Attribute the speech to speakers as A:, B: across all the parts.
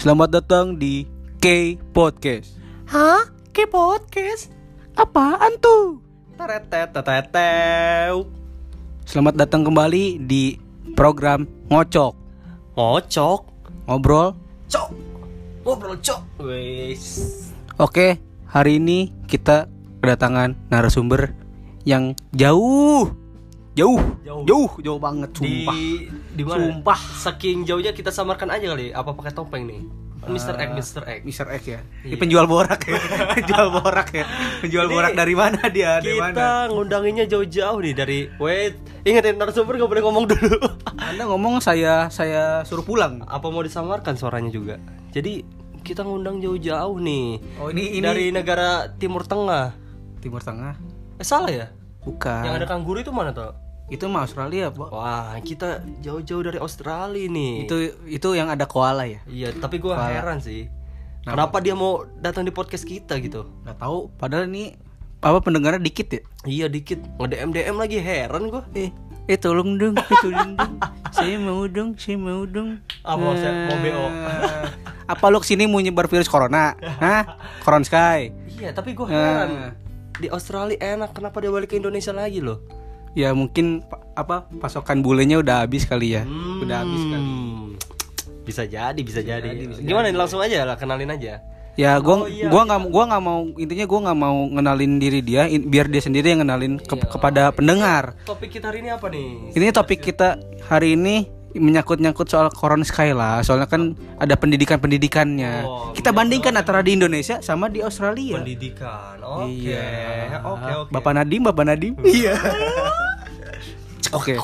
A: Selamat datang di K Podcast.
B: Hah? Ke podcast?
A: Apaan tuh?
B: Teretet tetetew.
A: Selamat datang kembali di program Ngocok.
B: Ngocok.
A: Ngobrol.
B: Cok. Ngobrol cok. Wis.
A: Oke, hari ini kita kedatangan narasumber yang jauh. Jauh.
B: Jauh.
A: Jauh, jauh banget
B: Di
A: sumpah.
B: di mana?
A: Sumpah.
B: Saking jauhnya kita samarkan aja kali. Apa pakai topeng nih? Mr. X, Mr. X.
A: Mr. X ya. Ini
B: Iya.
A: penjual borak ya. penjual borak ya. Penjual
B: Ini
A: borak dari mana dia? Dari mana?
B: Kita ngundanginnya jauh-jauh nih dari Wait, ingetin narasumber gak boleh ngomong dulu.
A: Anda ngomong saya saya suruh pulang.
B: Apa mau disamarkan suaranya juga? Jadi kita ngundang jauh-jauh nih.
A: Oh, ini ini
B: Dari negara Timur Tengah.
A: Timur Tengah.
B: Eh salah ya?
A: Bukan.
B: Yang ada kangguru itu mana tuh?
A: Itu mah Australia, Pak.
B: Wah, kita jauh-jauh dari Australia nih.
A: Itu itu yang ada koala ya?
B: Iya, tapi gua
A: Wah.
B: heran sih.
A: Kenapa?
B: Kenapa dia mau datang di podcast kita gitu?
A: Nggak tahu. Padahal ini apa pendengarnya dikit ya?
B: Iya dikit nge-DM DM lagi heran gua.
A: Eh, eh tolong dong, eh, tolong dong. saya mau dong, saya mau dong.
B: Ah, mau saya- mau BO.
A: Eh, apa lo ke sini mau nyebar virus corona? Hah? Corona Sky?
B: Iya, tapi gua
A: Eh.
B: heran. Di Australia enak, kenapa dia balik ke Indonesia lagi loh?
A: Ya mungkin pa- apa pasokan bulenya udah habis kali ya?
B: Hmm.
A: Udah habis kali.
B: Bisa jadi, bisa, jadi.
A: jadi, bisa
B: Gimana nih langsung aja lah kenalin aja.
A: Ya gua
B: Oh, iya,
A: gua nggak gua nggak mau intinya gua nggak mau ngenalin diri dia in- biar dia sendiri yang ngenalin ke-
B: Iya.
A: kepada pendengar.
B: Topik kita hari ini apa nih?
A: Ini topik kita hari ini menyangkut-nyangkut soal Corona Sky lah. Soalnya kan ada pendidikan-pendidikannya.
B: Oh,
A: Kita bandingkan antara di Indonesia sama di Australia.
B: Pendidikan. Oke.
A: Iya.
B: Oke, oke.
A: Bapak Nadim, Bapak Nadim. Iya. Oke.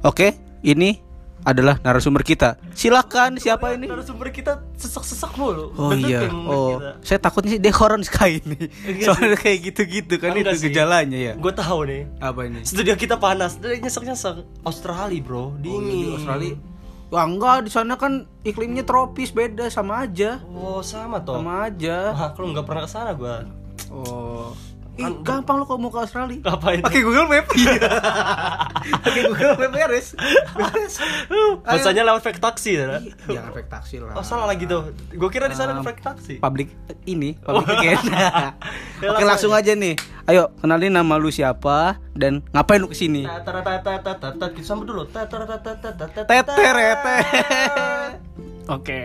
A: Oke, ini adalah narasumber kita. Silakan siapa ini?
B: Narasumber kita sesak-sesak mulu.
A: Oh iya. Oh,
B: kita.
A: saya takutnya sih dia Corona Sky ini. Soalnya kayak gitu-gitu kan
B: Enggak
A: itu
B: sih.
A: gejalanya ya.
B: Gue tahu nih.
A: Apa ini?
B: Studio kita panas. Dia nyesek-nyesek. Australia, Bro. Dingin.
A: Oh, di Australia. Wah enggak, di sana kan iklimnya tropis beda sama aja.
B: Oh, sama toh.
A: Sama aja.
B: Wah, kalau nggak pernah ke sana gua.
A: Oh. Kan, gampang lo kalau mau ke Australia.
B: Ngapain?
A: Pakai Google Map. Pakai Google Map beres. Beres.
B: Biasanya lewat fake taksi, ya?
A: Jangan fake taksi lah.
B: Oh, salah lagi tuh. Gue kira di sana um, fake taksi.
A: Public ini, public
B: ini.
A: Oke, langsung aja nih. Ayo, kenalin nama lu siapa dan ngapain lu
B: ke sini? Sama dulu.
A: Teteretet. Oke.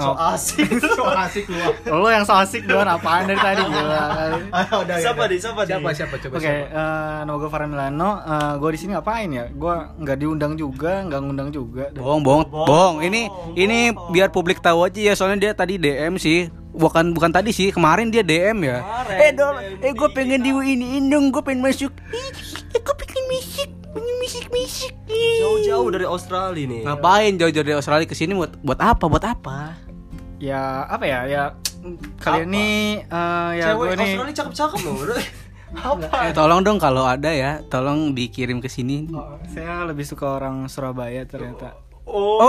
B: So asik.
A: so asik lu.
C: Lo yang so asik doang apaan dari tadi gila.
A: Ayo udah.
B: Siapa nih? Siapa nih?
A: Siapa siapa coba
C: Oke, eh, nama gue Farhan Milano. Eh, gue di sini ngapain ya? Gue nggak diundang juga, nggak ngundang juga.
A: Bohong, bohong,
B: Bohong,
A: bohong. Ini
B: bohong,
A: ini biar publik tahu aja ya. Soalnya dia tadi DM sih. Bukan bukan tadi sih, kemarin dia DM ya.
B: Kemarin,
A: eh dong,
B: DM
A: eh gue pengen di ini dong, gue pengen masuk. Ih, Eh gue pengen musik, pengen musik musik.
B: Jauh-jauh dari Australia nih.
A: Ngapain jauh-jauh dari Australia ke sini buat buat apa? Buat apa?
C: Ya apa ya? Ya
B: Apa?
C: kalian nih eh, ya
B: Cewek
C: gue nih.
B: Australia cakep-cakep loh. Apa?
A: Eh tolong dong kalau ada ya, tolong dikirim ke sini.
C: Oh, saya lebih suka orang Surabaya ternyata.
B: Oh,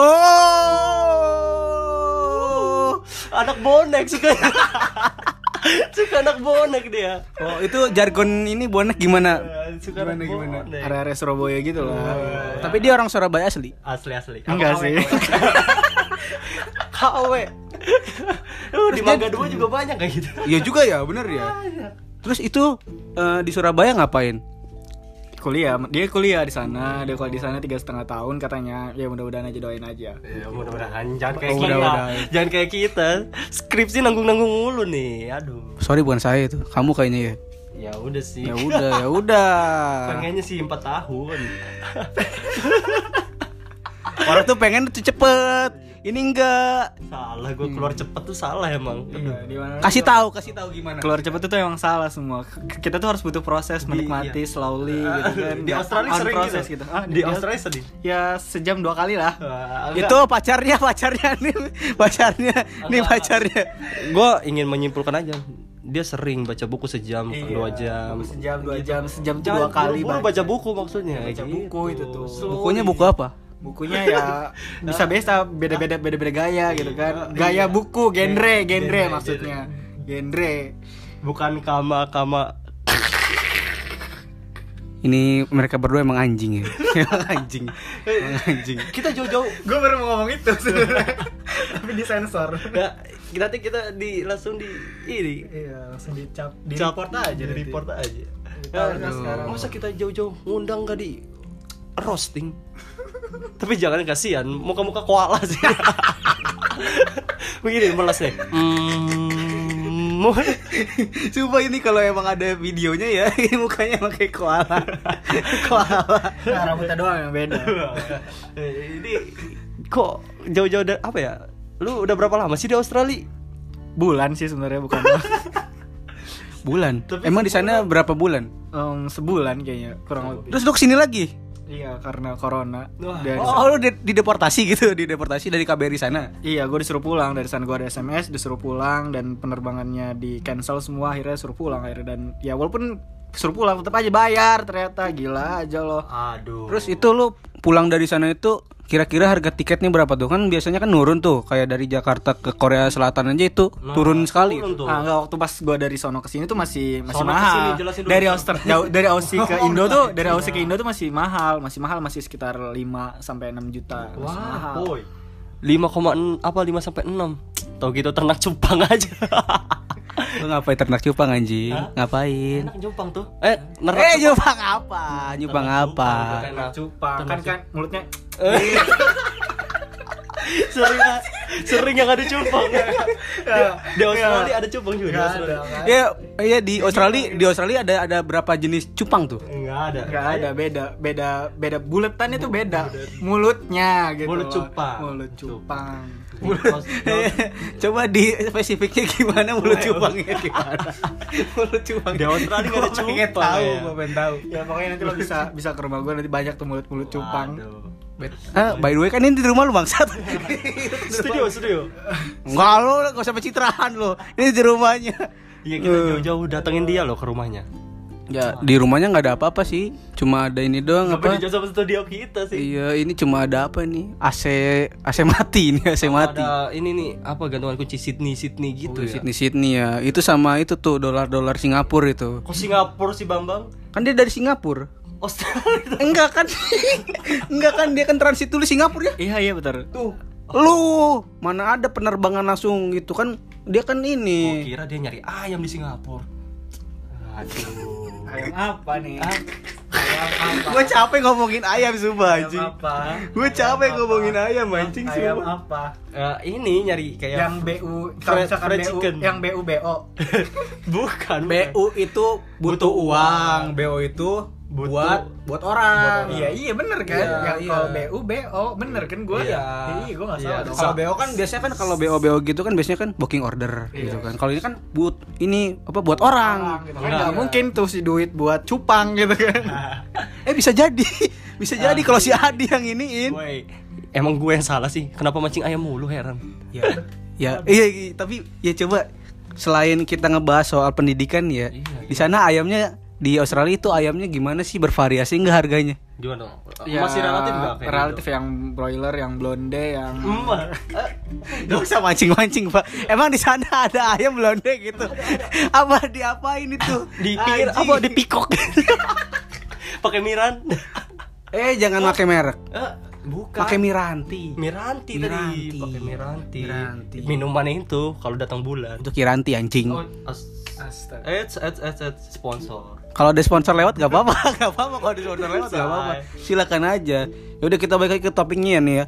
A: Oh.
B: anak bonek suka. suka anak bonek dia.
A: Oh, itu jargon ini bonek gimana?
B: Suka anak
A: Gimana, gimana?
C: Area-area Surabaya gitu loh.
A: Tapi dia orang Surabaya asli.
B: Asli asli.
C: Enggak sih.
B: KW. Uh, di Mangga Dua juga banyak kayak gitu.
A: Iya juga ya, bener ya. Terus itu eh, di Surabaya ngapain?
C: kuliah, dia kuliah di sana. Dia kuliah di sana tiga setengah tahun katanya. Ya mudah-mudahan aja doain aja.
B: Ya mudah-mudahan jangan kayak
A: Oh,
B: kita. Jangan kayak kita. Skripsi nanggung-nanggung mulu nih. Aduh.
A: Sorry bukan saya itu, kamu kayaknya ya.
B: Ya udah sih.
A: Ya udah, ya udah.
B: Pengennya sih 4 tahun.
A: Orang tuh pengen tuh cepet. Ini enggak.
B: salah gue keluar cepet tuh salah emang.
C: Di mana
A: Kasih tahu, kasih tahu gimana.
C: keluar cepet itu emang salah semua. Kita tuh harus butuh proses menikmati slowly gitu kan.
B: Di Australia sering
C: proses
B: gitu.
C: gitu. Ah,
B: di Australia sedih.
C: Ya sejam dua kali lah.
B: Wah,
A: Itu pacarnya, pacarnya nih, pacarnya, nih pacarnya.
B: gue ingin menyimpulkan aja dia sering baca buku sejam dua jam
C: Sejam dua jam, sejam tuh dua kali
B: buru-buru
C: baca.
B: baca buku maksudnya
C: Baca
B: gitu.
C: buku itu tuh.
B: Slowly.
A: Bukunya buku apa?
C: Bukunya ya bisa beda beda-beda beda-beda gaya gitu kan. Gaya buku, genre, genre
B: Genre,
C: maksudnya. Genre.
B: bukan kama kama
A: Ini mereka berdua emang anjing ya. emang anjing. Emang anjing.
B: Kita jauh-jauh
C: Gue baru mau ngomong itu sebenarnya. Tapi disensor.
B: ya, nanti kita di langsung di ini
C: Iya, langsung dicap, di
B: Cap-
C: report aja.
B: di report aja.
C: Kan
B: Aduh,
C: sekarang.
B: Masa kita jauh-jauh ngundang gak di roasting? Tapi jangan kasihan, muka-muka koala sih. Begini melas deh. Hmm,
A: Coba ini kalau emang ada videonya ya, ini mukanya emang kayak koala. koala.
C: Nah, rambutnya doang yang beda.
B: Eh, ini kok jauh-jauh dari apa ya? Lu udah berapa lama sih di Australia?
C: Bulan sih sebenarnya bukan.
A: Bulan.
B: Tapi
A: emang di sana berapa bulan?
C: Em, sebulan kayaknya kurang lebih.
A: Terus lu ke sini lagi?
C: Iya, karena corona.
B: Wah.
C: Dari
A: Oh, lu di- dideportasi gitu, dideportasi dari KBRI sana.
C: Iya, gue disuruh pulang dari sana gue ada SMS disuruh pulang dan penerbangannya di cancel semua akhirnya suruh pulang akhirnya dan ya walaupun suruh pulang tetap aja bayar ternyata gila aja loh.
B: Aduh.
A: Terus itu lu pulang dari sana itu kira-kira harga tiketnya berapa tuh? Kan biasanya kan nurun tuh, kayak dari Jakarta ke Korea Selatan aja itu
B: Nah,
A: turun sekali.
B: turun tuh.
C: Ah, enggak waktu pas gue dari sono ke sini tuh masih masih
B: Sono
C: mahal.
B: ke sini,
C: dari jauh dari Aussie ke Indo tuh dari Aussie ke Indo tuh masih mahal, masih mahal masih sekitar 5 sampai 6 juta. Mahal.
B: Wah, boy. 5,6 apa 5 sampai 6. Tahu gitu ternak cupang aja.
A: Lu ngapain ternak cupang anjing?
B: Hah?
A: Ngapain?
B: Ternak cupang tuh. Eh, ternak
A: Eh,
B: cupang.
A: apa? Nyupang
B: Ternak
A: apa?
B: cupang,
C: Ternak cupang kan kan mulutnya
B: sering sering yang ada cupang. di, di Australia ada cupang juga
C: Nggak ada, nggak
A: Ya, iya di Australia, di Australia ada ada berapa jenis cupang tuh?
B: Enggak ada.
C: Gak ada beda beda beda buletannya tuh beda mulutnya gitu
B: Mulut cupang.
C: mulut cupang
B: Aus-
A: Coba di spesifiknya gimana mulut cupangnya gimana? mulut cupang.
B: Di Australia nggak ada cupang,
A: tahu,
B: ya.
A: gua pengen tahu.
C: ya pokoknya nanti lo bisa bisa ke rumah gue nanti banyak tuh mulut mulut cupang.
A: Ah, by the way kan ini di rumah lu bangsat.
B: Studio, studio.
A: Enggak lu, gak usah pencitraan lu. Ini di rumahnya.
B: Iya kita jauh-jauh datengin dia loh ke rumahnya.
A: Ya, di rumahnya nggak ada apa-apa sih. Cuma ada ini doang
B: Apa
A: apa?
B: di jasa studio kita sih?
A: Iya, ini cuma ada apa nih? AC AC mati ini, AC mati.
B: Ada ini nih apa gantungan kunci Sydney Sydney gitu
A: Oh,
B: ya.
A: Sydney Sydney ya. Itu sama itu tuh dolar-dolar Singapura itu.
B: Kok Singapura sih Bambang?
A: Kan dia dari Singapura.
B: Australia.
A: Enggak kan? Enggak kan dia kan transit dulu Singapura ya?
C: iya iya betul
B: Tuh.
A: Lu mana ada penerbangan langsung gitu kan? Dia kan
B: Oh,
A: ini.
B: kira dia nyari ayam di Singapura. Aduh.
C: ayam apa nih ayam apa
A: Gue capek ngomongin ayam sumpah
C: ayam
A: anjing.
C: apa
A: Gue capek ngomongin ayam anjing
C: ayam
A: sumpah.
C: apa
B: eh, ini nyari kayak
C: yang BU kalau misalkan BU
B: chicken.
C: yang BU BO
B: bukan.
A: BU itu butuh uang, BO itu
B: Butuh-
A: buat buat orang.
C: iya iya bener kan
A: Iya,
C: yang
A: iya.
C: kalau BU BO bener kan gue
A: Iya.
C: iya gue nggak
B: Iya.
C: salah dong
A: Kalau BO kan biasanya kan kalau BO BO gitu kan biasanya kan booking order
C: Iya.
A: gitu kan. Kalau ini kan buat ini apa buat orang.
C: gitu kan
B: Enggak.
C: nggak mungkin tuh si duit buat cupang gitu kan
A: Eh bisa jadi. Bisa jadi kalau si Adi yang iniin.
B: Woi, emang gue yang salah sih. Kenapa mancing ayam mulu heran?
A: Ya. ya, iya, iya, tapi ya coba selain kita ngebahas soal pendidikan ya,
B: Iya,
A: di sana ayamnya di Australia itu ayamnya gimana sih bervariasi enggak harganya?
B: Gimana?
C: Ya,
B: Masih relatif gak kayak
C: relatif yang broiler yang blonde yang.
B: Eh,
A: Gak usah mancing-mancing pak Emang di sana ada ayam blonde gitu Apa diapain itu
B: dipikir apa dipikok pakai miran
A: Eh jangan pakai merek
B: Eh, bukan
A: Pakai Miranti
B: miranti,
A: Miranti.
B: tadi pakai miranti.
A: Miranti.
B: minuman itu kalau datang bulan
A: Itu Kiranti anjing
B: oh, as-
C: Astaga.
B: Ads, ads, ads, ads, sponsor.
A: Kalau ada sponsor lewat gak apa-apa Gak apa-apa kalau ada sponsor lewat gak apa-apa
B: Say.
A: Silakan aja Yaudah kita balik lagi ke topiknya ya nih ya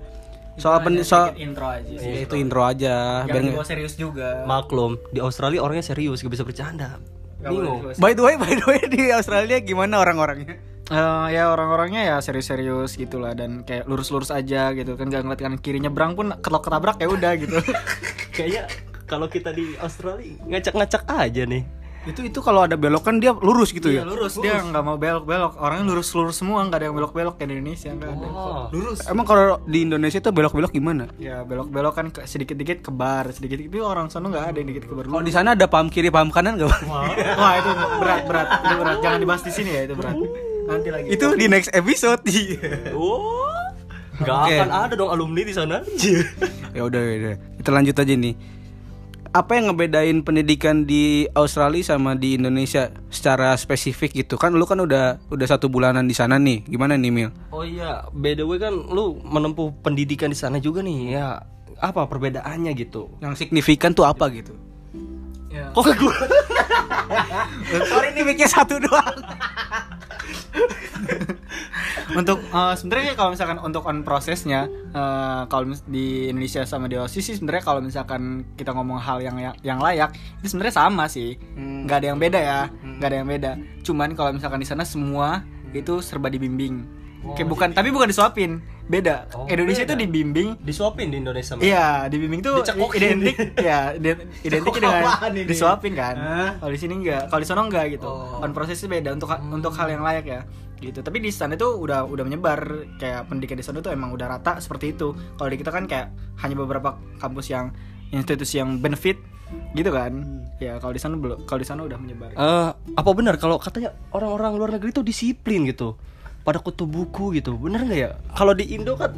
A: Soal pen soal
C: Sedikit intro aja sih.
A: Ya, itu intro aja biar nggak-
C: dibawa serius juga.
B: Maklum, di Australia orangnya serius, gak bisa bercanda. Bingung.
A: By the way, by the way di Australia gimana orang-orangnya?
C: Eh, ya orang-orangnya ya serius-serius gitulah dan kayak lurus-lurus aja gitu kan gak ngeliat kanan kiri nyebrang pun ketok ketabrak ya udah gitu.
B: Kayaknya kalau kita di Australia ngacak-ngacak aja nih.
A: Itu itu kalau ada belokan dia lurus gitu
C: Iya
A: ya?
C: lurus dia nggak mau belok-belok orangnya lurus-lurus semua nggak ada yang belok-belok kayak di Indonesia nggak ada.
B: Oh.
C: Lurus.
A: Emang kalau di Indonesia tuh belok-belok gimana?
C: Ya belok-belok kan ke- sedikit-dikit ke bar, sedikit itu orang sana nggak ada yang dikit ke bar.
A: Kalau di sana ada paham kiri paham kanan gak? Bang?
C: Wah itu berat berat itu berat jangan dibahas di sini ya itu berat. Nanti lagi.
A: itu di next episode
B: Oh. Gak
A: Oke.
B: akan ada dong alumni di sana.
A: ya udah ya udah kita lanjut aja nih apa yang ngebedain pendidikan di Australia sama di Indonesia secara spesifik gitu kan lu kan udah udah satu bulanan di sana nih gimana nih Mil
B: Oh iya, by the way kan lu menempuh pendidikan di sana juga nih ya. Apa perbedaannya gitu?
A: yang signifikan tuh apa gitu
C: Ya.
B: Kok ke gua?
A: sorry ini mikir satu doang
C: untuk eh, sebenarnya kalau misalkan untuk on prosesnya eh, kalau di Indonesia sama di Aussie sih sebenarnya kalau misalkan kita ngomong hal yang yang, layak itu sebenarnya sama sih.
A: Hmm.
C: nggak ada yang beda ya. Nggak ada yang beda. Cuman kalau misalkan di sana semua itu serba dibimbing. Kayak bukan tapi bukan disuapin beda
B: Oh,
C: Indonesia
B: beda.
C: itu dibimbing
B: Disuapin di Indonesia.
C: Iya, dibimbing tuh
B: Dicekokin.
C: identik ya ide- identik dengan disuapin kan.
A: Hah?
C: Kalau di sini enggak, kalau di sana enggak gitu.
B: Oh.
C: On prosesnya beda untuk untuk hal yang layak ya. Gitu. Tapi di sana itu udah udah menyebar kayak pendidikan di sana tuh emang udah rata seperti itu. Kalau di kita kan kayak hanya beberapa kampus yang institusi yang benefit gitu kan. Ya, kalau di sana belum kalau di sana udah menyebar.
B: Eh, apa benar kalau katanya orang-orang luar negeri itu disiplin gitu pada kutu buku gitu. Bener nggak ya? Kalau di Indo kan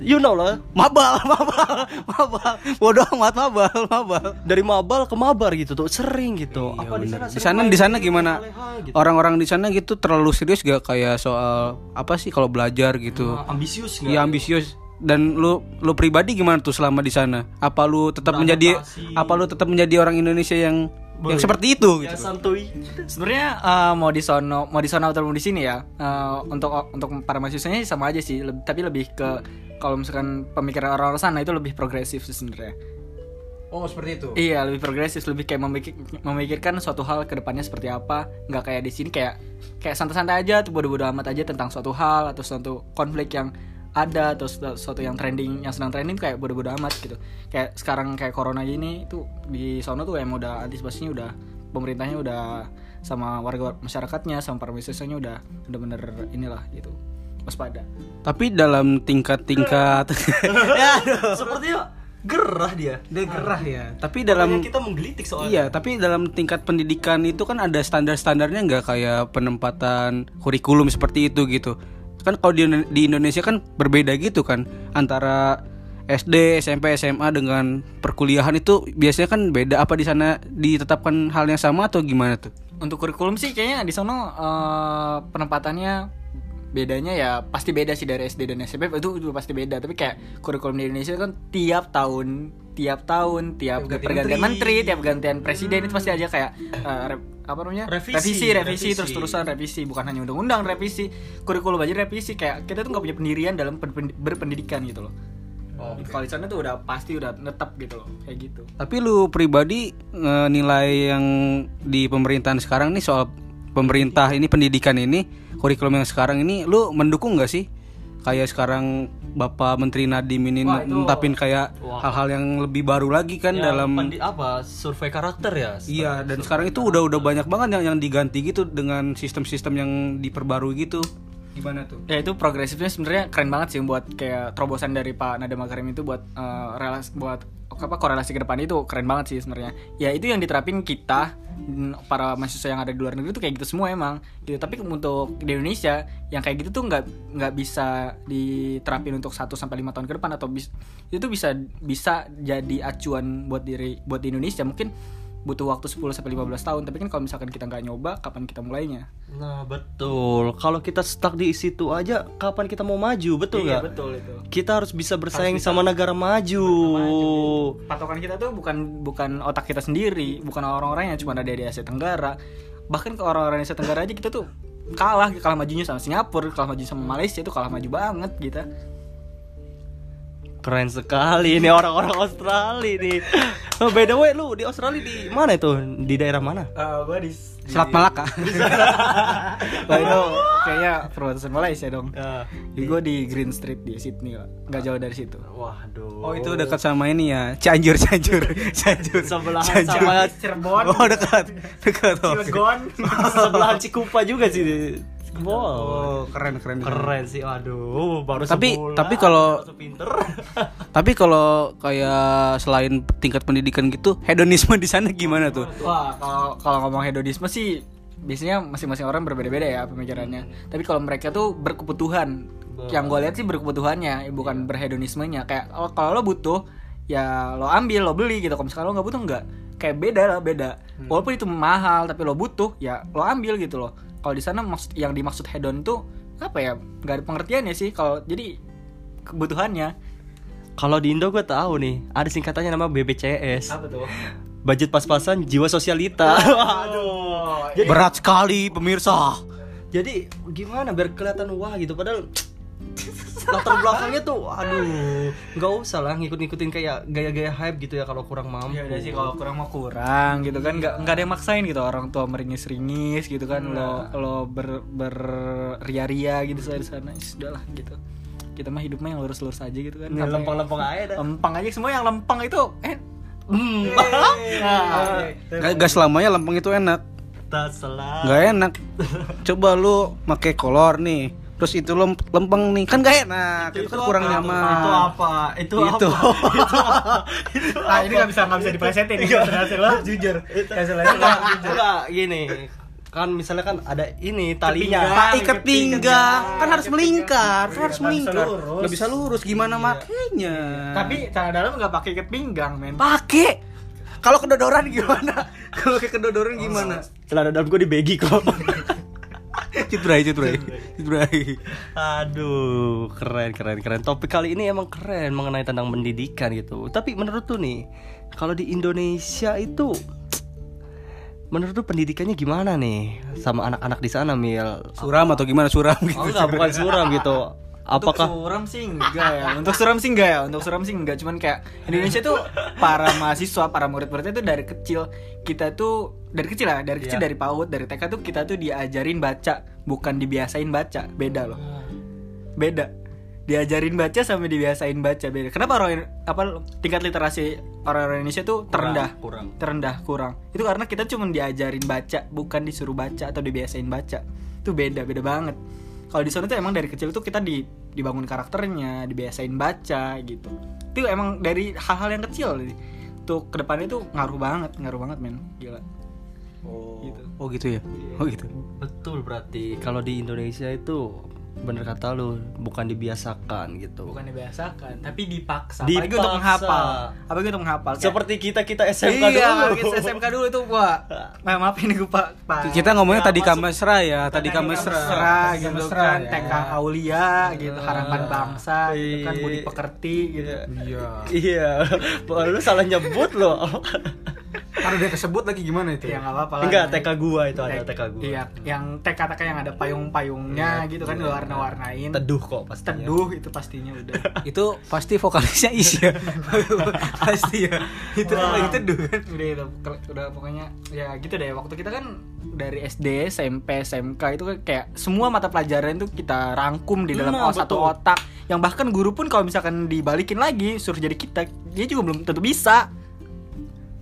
B: you know lah.
A: Mabal mabal mabal. Bodoh amat mabal mabal.
B: Dari mabal ke mabar gitu tuh sering gitu.
A: Iya,
B: apa di
A: bener.
B: sana
A: di sana
B: main
A: di sana gimana?
B: gitu.
A: orang-orang di sana gitu terlalu serius gak kayak soal apa sih kalau belajar gitu?
B: Ah, ambisius nggak?
A: Iya ambisius. Dan lu lu pribadi gimana tuh selama di sana? Apa lu tetap menjadi apa lu tetap menjadi orang Indonesia yang yang seperti itu
B: ya
A: gitu?
B: santuy.
C: Sebenarnya eh, mau di sono mau di sono atau mau di sini ya eh, untuk untuk para mahasiswanya sih sama aja sih. Leb- tapi lebih ke kalau misalkan pemikiran orang-orang sana itu lebih progresif sih sebenarnya.
A: Oh seperti itu.
C: iya lebih progresif lebih kayak memikir- memikirkan suatu hal ke depannya seperti apa. Nggak kayak di sini kayak kayak santai-santai aja tuh bodoh-bodoh amat aja tentang suatu hal atau suatu konflik yang ada atau su- suatu yang trending yang sedang trending kayak bodoh-bodoh amat gitu kayak sekarang kayak corona gini tuh di sono tuh emang udah antisipasinya udah pemerintahnya udah sama warga masyarakatnya sama para mahasiswanya udah udah bener inilah gitu waspada
A: Tapi dalam tingkat-tingkat ya aduh.
B: sepertinya gerah dia
A: Dia gerah ya. Tapi dalam
B: Makanya kita menggelitik soalnya
A: Iya, tapi dalam tingkat pendidikan itu kan ada standar-standarnya nggak kayak penempatan kurikulum seperti itu gitu. Kan kalau di, di Indonesia kan berbeda gitu kan antara SD, SMP, SMA dengan perkuliahan itu biasanya kan beda. Apa di sana ditetapkan hal yang sama atau gimana tuh?
C: untuk kurikulum sih kayaknya di sono eh, penempatannya bedanya ya pasti beda sih dari SD dan SMP itu juga pasti beda tapi kayak kurikulum di Indonesia kan tiap tahun tiap tahun tiap
A: Tiap ganti
C: pergantian
A: menteri.
C: menteri. tiap gantian presiden itu pasti aja kayak rep- apa namanya?
B: Revisi,
C: revisi revisi,
B: revisi.
C: terus terusan revisi. Bukan hanya undang-undang revisi kurikulum aja revisi. Kayak kita tuh nggak punya pendirian dalam pen- pen- berpendidikan gitu loh. Kalau di sana tuh udah pasti udah netap gitu loh kayak gitu.
A: Tapi lu pribadi eh, nilai yang di pemerintahan sekarang nih soal pemerintah ini pendidikan ini kurikulum yang sekarang ini lu mendukung nggak sih? Kayak sekarang Bapak Menteri Nadiem ini
B: Wah, itu-
A: netapin kayak
B: Wah.
A: hal-hal yang lebih baru lagi kan
B: Ya,
A: dalam
B: pendi- apa survei karakter ya
A: Iya, dan sekarang itu udah udah banyak banget yang yang diganti gitu dengan sistem-sistem yang diperbarui gitu. Gimana tuh?
C: Ya itu progresifnya sebenarnya keren banget sih buat kayak terobosan dari Pak Nadiem Makarim itu buat eh, relas buat apa korelasi ke depan itu keren banget sih sebenarnya. Ya itu yang diterapin kita para mahasiswa yang ada di luar negeri itu kayak gitu semua emang. Gitu. Tapi untuk di Indonesia yang kayak gitu tuh nggak nggak bisa diterapin untuk 1 sampai lima tahun ke depan atau bis, itu bisa bisa jadi acuan buat diri buat di Indonesia mungkin butuh waktu 10 sampai 15 tahun tapi kan kalau misalkan kita nggak nyoba kapan kita mulainya?
B: Nah betul. Kalau kita stuck di situ aja Kapan kita mau maju? Betul
C: Iya,
B: nggak?
C: betul itu.
B: Kita harus bisa bersaing sama negara maju,
C: patokan kita tuh bukan bukan otak kita sendiri. Bukan orang-orang yang cuma ada di Asia Tenggara. Bahkan ke orang-orang Asia Tenggara aja kita tuh kalah. Kalah majunya sama Singapura kalah maju sama Malaysia itu kalah maju banget kita
B: Keren sekali ini orang-orang Australia nih oh, By the way lu di Australia di mana itu? Di daerah mana?
C: gua di,
A: Selat Malaka.
C: Wah, itu kayaknya perbatasan Malaysia dong
B: Ya.
C: Jadi gue di Green Street di Sydney lah nggak jauh dari situ
B: Waduh
A: Oh, itu dekat sama ini ya. Cianjur, Cianjur. Cianjur.
B: Sebelahan
A: Cianjur.
B: sama
C: Cirebon
A: Oh, dekat. Dekat. Oh.
C: Cilegon
B: Sebelahan Cikupa juga sih Wow.
A: Oh, keren keren.
B: Keren. Sih Aduh Baru
A: Tapi-
B: sebulan,
A: tapi kalau- Tapi kalau kayak selain tingkat pendidikan gitu, hedonisme di sana gimana tuh?
C: Wah, kalau kalau ngomong hedonisme sih biasanya masing-masing orang berbeda-beda ya pemikirannya. Tapi kalau mereka tuh berkebutuhan, yang gue lihat sih berkebutuhannya, bukan berhedonismenya. Kayak kalau- kalau lo butuh, ya lo ambil lo beli gitu. Kalau misalkan lo nggak butuh nggak. Kayak beda lah beda. Walaupun itu mahal tapi lo butuh ya lo ambil gitu loh kalau di sana maksud yang dimaksud hedon tuh apa ya nggak ada pengertiannya sih kalau jadi kebutuhannya
B: Kalau di Indo gue tahu nih, ada singkatannya nama BBCS.
C: tuh
B: Budget pas-pasan, jiwa sosialita. Aduh. Jadi,
A: Berat sekali pemirsa.
B: jadi gimana biar kelihatan wah gitu padahal latar belakangnya tuh aduh nggak usah lah ngikut-ngikutin kayak gaya-gaya hype gitu ya kalau kurang mampu
C: ya udah sih kalau kurang mau kurang gitu kan nggak nggak ada yang maksain gitu orang tua meringis ringis gitu kan lo lo ber berria-ria gitu di sana ya sudahlah gitu kita mah hidupnya yang lurus-lurus aja gitu kan
B: Nih,
C: Sampai-
B: lempeng-lempeng aja dah.
C: lempeng aja semua yang lempeng itu eh
B: Hmm.
C: nah,
A: Gak, gak selamanya lempeng itu enak.
B: tak salah
A: Gak enak. Coba lu pakai kolor nih. Terus itu lem- lempeng nih kan gak enak. Itu, kan kurang nyaman.
B: itu apa itu,
A: Itu.
B: apa
C: ah ini nggak bisa nggak bisa diplesetin nih hasil lo jujur hasilnya
B: enggak enggak gini kan misalnya kan ada ini talinya.
A: Pak ikat pinggang
C: pinggang.
A: kan harus melingkar,
C: pinggang.
A: kan harus
C: Iya, nggak bisa
A: melingkar.
C: lurus.
A: Nggak bisa lurus gimana makanya?
C: tapi celana dalam nggak pakai ikat pinggang men
A: pakai. Kalau kedodoran gimana? Kalau kayak kedodoran gimana?
B: celana dalam gue di begi kok
A: Citrai, citrai, citrai.
B: Aduh, keren, keren, keren. Topik kali ini emang keren mengenai tentang pendidikan gitu. Tapi menurut tuh nih, kalau di Indonesia itu, menurut tuh pendidikannya gimana nih sama anak-anak di sana, Mil?
A: Suram atau gimana suram gitu?
B: Oh enggak, bukan suram gitu. Apakah
C: Untuk suram sih enggak ya. Untuk suram sih enggak ya. Untuk suram sih enggak. Cuman kayak Indonesia tuh para mahasiswa, para murid-muridnya tuh dari kecil kita tuh dari kecil lah, dari kecil
B: Iya.
C: dari PAUD, dari TK tuh kita tuh diajarin baca, bukan dibiasain baca. Beda loh. Beda. Diajarin baca sama dibiasain baca beda. Kenapa orang apa tingkat literasi orang Indonesia tuh terendah?
B: kurang.
C: terendah kurang itu karena kita cuma diajarin baca bukan disuruh baca atau dibiasain baca itu beda beda banget kalau di sana tuh emang dari kecil tuh kita di dibangun karakternya dibiasain baca gitu itu emang dari hal-hal yang kecil tuh ke depannya tuh ngaruh banget ngaruh banget men gila
B: Oh,
C: gitu
A: Oh gitu ya? Oh gitu.
B: betul berarti kalau di Indonesia itu bener kata lu bukan dibiasakan gitu.
C: bukan dibiasakan tapi dipaksa,
B: Dipaksa.
C: apalagi untuk menghafal apalagi untuk menghafal Kayak-
B: Seperti kita kita SMK
C: iya,
B: dulu.
C: kita SMK dulu itu gua maaf maaf ini gua pak pak
A: Kita ngomongnya tadi
C: masuk-
A: kamesra ya, tadi kamesra.
C: mesra gitu
A: Kamesra,
C: kan
A: ya.
C: TK Aulia gitu harapan bangsa gitu kan
B: Iya.
C: budi pekerti gitu
A: Iya.
B: Iya, lu salah nyebut loh.
A: Kalau dia kesebut lagi gimana itu?
C: ya nggak apa-apa lah
B: Enggak, TK gua itu ada TK gua.
C: iya yang TK TK yang ada payung-payungnya gitu kan warna-warnain
B: Teduh kok pastinya.
C: teduh itu pastinya udah
A: Itu pasti vokalisnya Is ya. pasti ya. Itu kan lagi teduh kan.
C: udah itu udah pokoknya ya gitu deh waktu kita kan dari SD SMP SMK itu kan kayak semua mata pelajaran itu kita rangkum di dalam
B: Nah,
C: satu otak yang bahkan guru pun kalau misalkan dibalikin lagi suruh jadi kita dia juga belum tentu bisa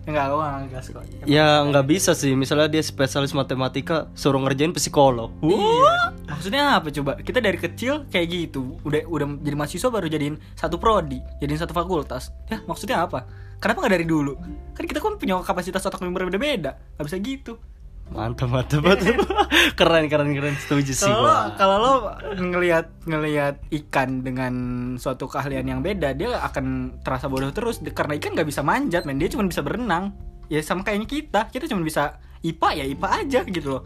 C: enggak gua nggak gas kok
B: Ya nggak bisa sih, misalnya dia spesialis matematika suruh ngerjain psikolog.
C: Iya. Maksudnya apa coba? Kita dari kecil kayak gitu, udah udah jadi mahasiswa baru jadiin satu prodi, jadiin satu fakultas. Ya, maksudnya apa? Kenapa nggak dari dulu? Kan kita kan punya kapasitas otak yang berbeda-beda, nggak bisa gitu.
B: Mantap, mantap, mantap. keren, keren, keren. Setuju sih
C: Kalau
B: gua.
C: kalau lo ngelihat ngelihat ikan dengan suatu keahlian yang beda, dia akan terasa bodoh terus karena ikan nggak bisa manjat, men. Dia cuma bisa berenang. Ya sama kayaknya kita, kita cuma bisa IPA ya IPA aja gitu loh.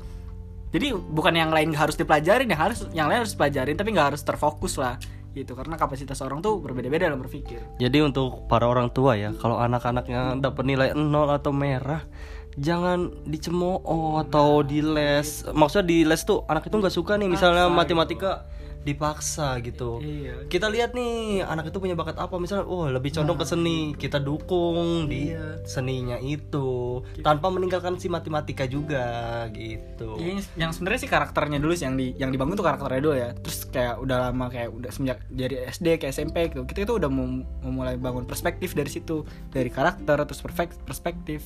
C: Jadi bukan yang lain harus dipelajarin, yang harus yang lain harus dipelajarin tapi nggak harus terfokus lah gitu karena kapasitas orang tuh berbeda-beda dalam berpikir.
B: Jadi untuk para orang tua ya, kalau anak-anaknya dapat nilai 0 atau merah, jangan dicemooh atau di les. Maksudnya di les tuh anak itu nggak suka nih, misalnya matematika dipaksa gitu.
C: Iya.
B: Kita lihat nih anak itu punya bakat apa, misalnya, oh lebih condong ke seni, kita dukung di seninya itu, tanpa meninggalkan si matematika juga gitu.
C: Ini yang sebenarnya sih karakternya dulu sih yang di yang dibangun tuh karakternya dulu ya. Terus kayak udah lama kayak udah semenjak dari SD ke SMP gitu. Kita itu udah mau memulai bangun perspektif dari situ, dari karakter terus perspektif.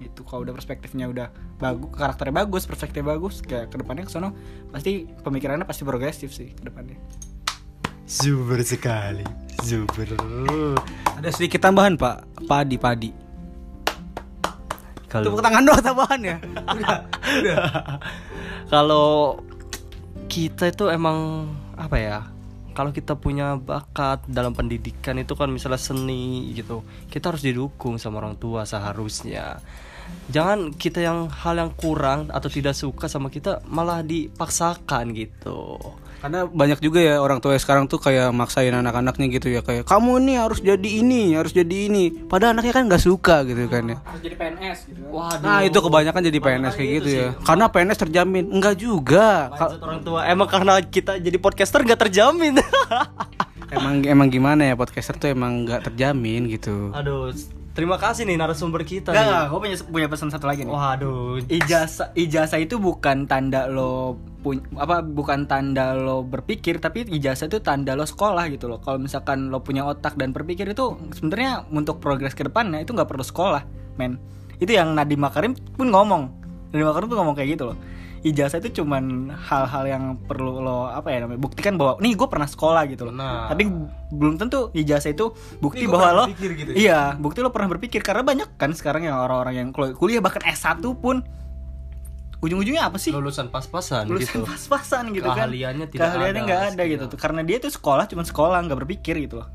C: Gitu. Kalau udah perspektifnya udah bagus, karakternya bagus, perspektif bagus, kayak ke depannya ke sono pasti pemikirannya pasti progresif sih ke depannya.
B: Super sekali, super.
A: Ada sedikit tambahan Pak, padi padi.
B: Kalau
A: Tepuk tangan doang tambahan ya. Udah, udah.
B: kalau kita itu emang apa ya kalau kita punya bakat dalam pendidikan itu kan misalnya seni gitu kita harus didukung sama orang tua seharusnya jangan kita yang hal yang kurang atau tidak suka sama kita malah dipaksakan gitu
A: Karena banyak juga ya orang tua sekarang tuh kayak maksain anak-anaknya gitu ya kayak kamu ini harus jadi ini, harus jadi ini. Padahal anaknya kan nggak suka gitu kan ya.
C: harus jadi PNS gitu kan.
B: waduh
A: Nah itu kebanyakan jadi PNS kayak gitu ya. Karena PNS terjamin, enggak juga. Ka-
B: Mindset orang tua emang karena kita jadi podcaster nggak terjamin
A: emang emang gimana ya podcaster tuh emang nggak terjamin gitu.
B: aduh terima kasih nih narasumber kita nih
C: enggak, gue punya punya pesan satu lagi nih.
B: waduh
C: Ijazah ijazah itu bukan tanda lo punya apa bukan tanda lo berpikir tapi ijazah itu tanda lo sekolah gitu loh. Kalau misalkan lo punya otak dan berpikir itu sebenarnya untuk progres ke depannya itu nggak perlu sekolah, men. Itu yang Nadiem Makarim pun ngomong. Nadiem Makarim tuh ngomong kayak gitu loh. Ijazah itu cuman hal-hal yang perlu lo apa ya namanya buktikan bahwa nih gue pernah sekolah gitu loh.
B: Nah.
C: Tapi belum tentu ijazah itu bukti
B: Nih,
C: bahwa lo
B: berpikir gitu ya.
C: iya bukti lo pernah berpikir karena banyak kan sekarang yang orang-orang yang kul- kuliah bahkan S1 pun ujung-ujungnya apa sih?
B: lulusan pas-pasan
C: lulusan
B: gitu
C: pas-pasan gitu kan
B: Keahliannya tidak
C: keahliannya
B: ada,
C: ada gitu tuh karena dia tuh sekolah cuma sekolah nggak berpikir gitu loh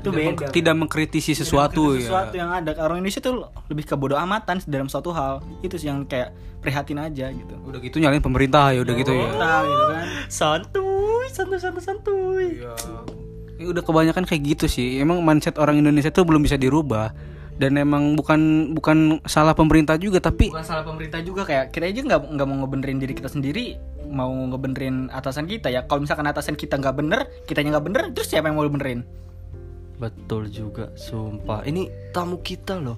C: itu
B: dia
C: beda
A: Tidak mengkritisi sesuatu
C: Itu
A: ya.
C: sesuatu yang ada. Orang Indonesia tuh lebih ke bodoh amatan dalam suatu hal. Itu sih yang kayak prihatin aja gitu.
A: Udah gitu nyalain pemerintah ya udah gitu ya.
C: Nah, gitu kan.
B: Santuy santuy santuy santuy.
A: Ini udah kebanyakan kayak gitu sih. Emang mindset orang Indonesia tuh belum bisa dirubah. Dan emang bukan bukan salah pemerintah juga tapi
C: bukan salah pemerintah juga. Kayak kita aja nggak nggak mau ngebenerin diri kita sendiri. Mau ngebenerin atasan kita ya. Kalau misalkan atasan kita nggak bener kitanya nggak bener terus siapa yang mau benerin
B: betul juga sumpah. Ini tamu kita loh.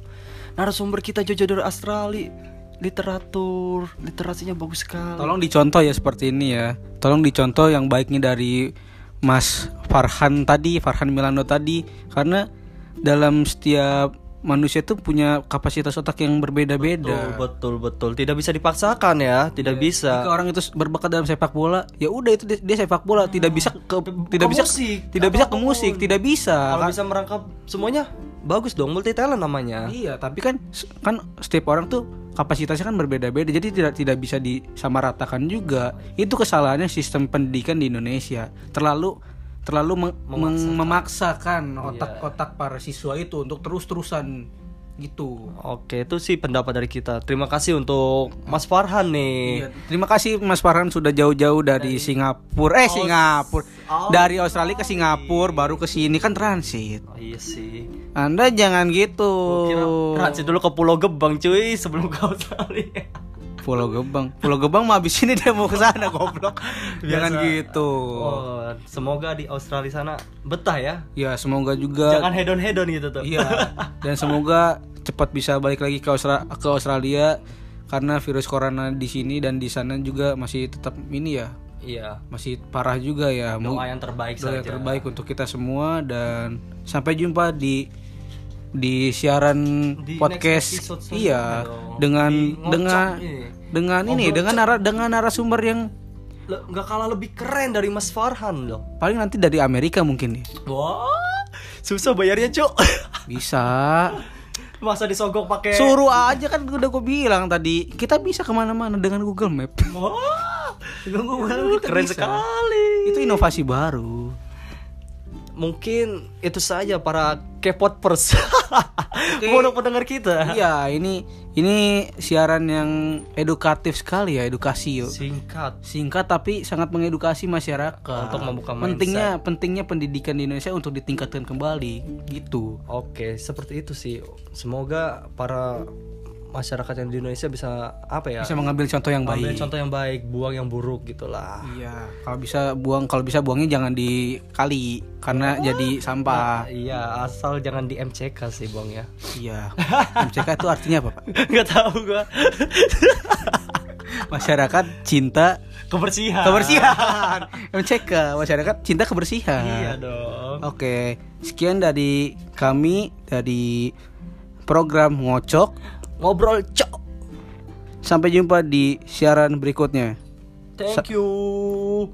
B: Narasumber kita Jojo dari Australia. Literatur literasinya bagus sekali.
A: Tolong dicontoh ya seperti ini ya. Tolong dicontoh yang baiknya dari Mas Farhan tadi, Farhan Milano tadi. Karena dalam setiap manusia tuh punya kapasitas otak yang berbeda-beda.
B: betul betul betul tidak bisa dipaksakan ya tidak bisa
A: Jika orang itu berbakat dalam sepak bola, ya udah itu dia, dia sepak bola, tidak bisa ke tidak bisa
B: musik,
A: tidak bisa ke musik, tidak bisa.
B: kalau
A: Kan-
B: bisa merangkap semuanya bagus dong multi talent namanya
A: Iya, tapi kan kan setiap orang tuh kapasitasnya kan berbeda-beda, jadi tidak tidak bisa disamaratakan juga. Itu kesalahannya sistem pendidikan di Indonesia. Terlalu terlalu meng- memaksakan otak-otak para siswa itu untuk terus-terusan gitu.
B: Oke, itu sih pendapat dari kita. Terima kasih untuk Mas Farhan nih.
A: Iya, terima kasih Mas Farhan sudah jauh-jauh dari, Singapura. Eh, Singapura. Dari Australia ke Singapura baru ke sini kan transit.
B: Oh, iya sih.
A: Anda jangan gitu.
B: Kira transit dulu ke Pulau Gebang cuy sebelum ke Australia.
A: Pulau Gebang. Pulau Gebang mah abis ini dia mau ke sana goblok. Jangan
B: Biasa.
A: gitu.
B: Oh, semoga di Australia sana betah ya.
A: Ya, semoga juga
B: Jangan hedon hedon gitu tuh.
A: Iya. Dan semoga cepat bisa balik lagi ke Austra- ke Australia karena virus corona di sini dan di sana juga masih tetap ini ya.
B: Iya.
A: Masih parah juga ya. Mau-
B: Doa yang terbaik
A: doa yang
B: saja.
A: terbaik untuk kita semua dan sampai jumpa di di siaran
B: Di
A: podcast iya dengan dengan
B: ini.
A: dengan ini
B: Ngobrol
A: dengan nara, dengan narasumber yang
B: nggak kalah lebih keren dari Mas Farhan loh.
A: paling nanti dari Amerika mungkin nih
B: Wah, susah bayarnya cuk.
A: bisa
B: Masa disogok pakai
A: suruh aja kan udah gue bilang tadi kita bisa ke mana-mana dengan Google Map
B: Wah,
A: Dengan Google kita
B: keren
A: bisa.
B: sekali.
A: itu inovasi baru
B: Mungkin itu saja para K-popers. Untuk pendengar kita.
A: iya ini ini siaran yang edukatif sekali ya edukasi yuk
B: Singkat.
A: singkat tapi sangat mengedukasi masyarakat
B: Untuk membuka
A: pentingnya pentingnya pendidikan di Indonesia untuk ditingkatkan kembali gitu
B: Oke, seperti itu sih. Semoga para masyarakat yang di Indonesia bisa apa ya?
A: bisa mengambil contoh yang
B: ambil
A: baik
B: contoh yang baik, buang yang buruk gitulah.
A: iya kalau bisa buang kalau bisa buangnya jangan di kali karena jadi sampah
B: Iya, asal jangan di MCK sih buangnya.
A: iya MCK itu artinya apa pak
B: Nggak tahu gua.
A: masyarakat cinta
B: Kebersihan.
A: kebersihan MCK masyarakat cinta kebersihan
B: Iya dong.
A: Oke, sekian dari kami dari program ngocok
B: ngobrol cok.
A: Sampai jumpa di siaran berikutnya.
B: Thank you.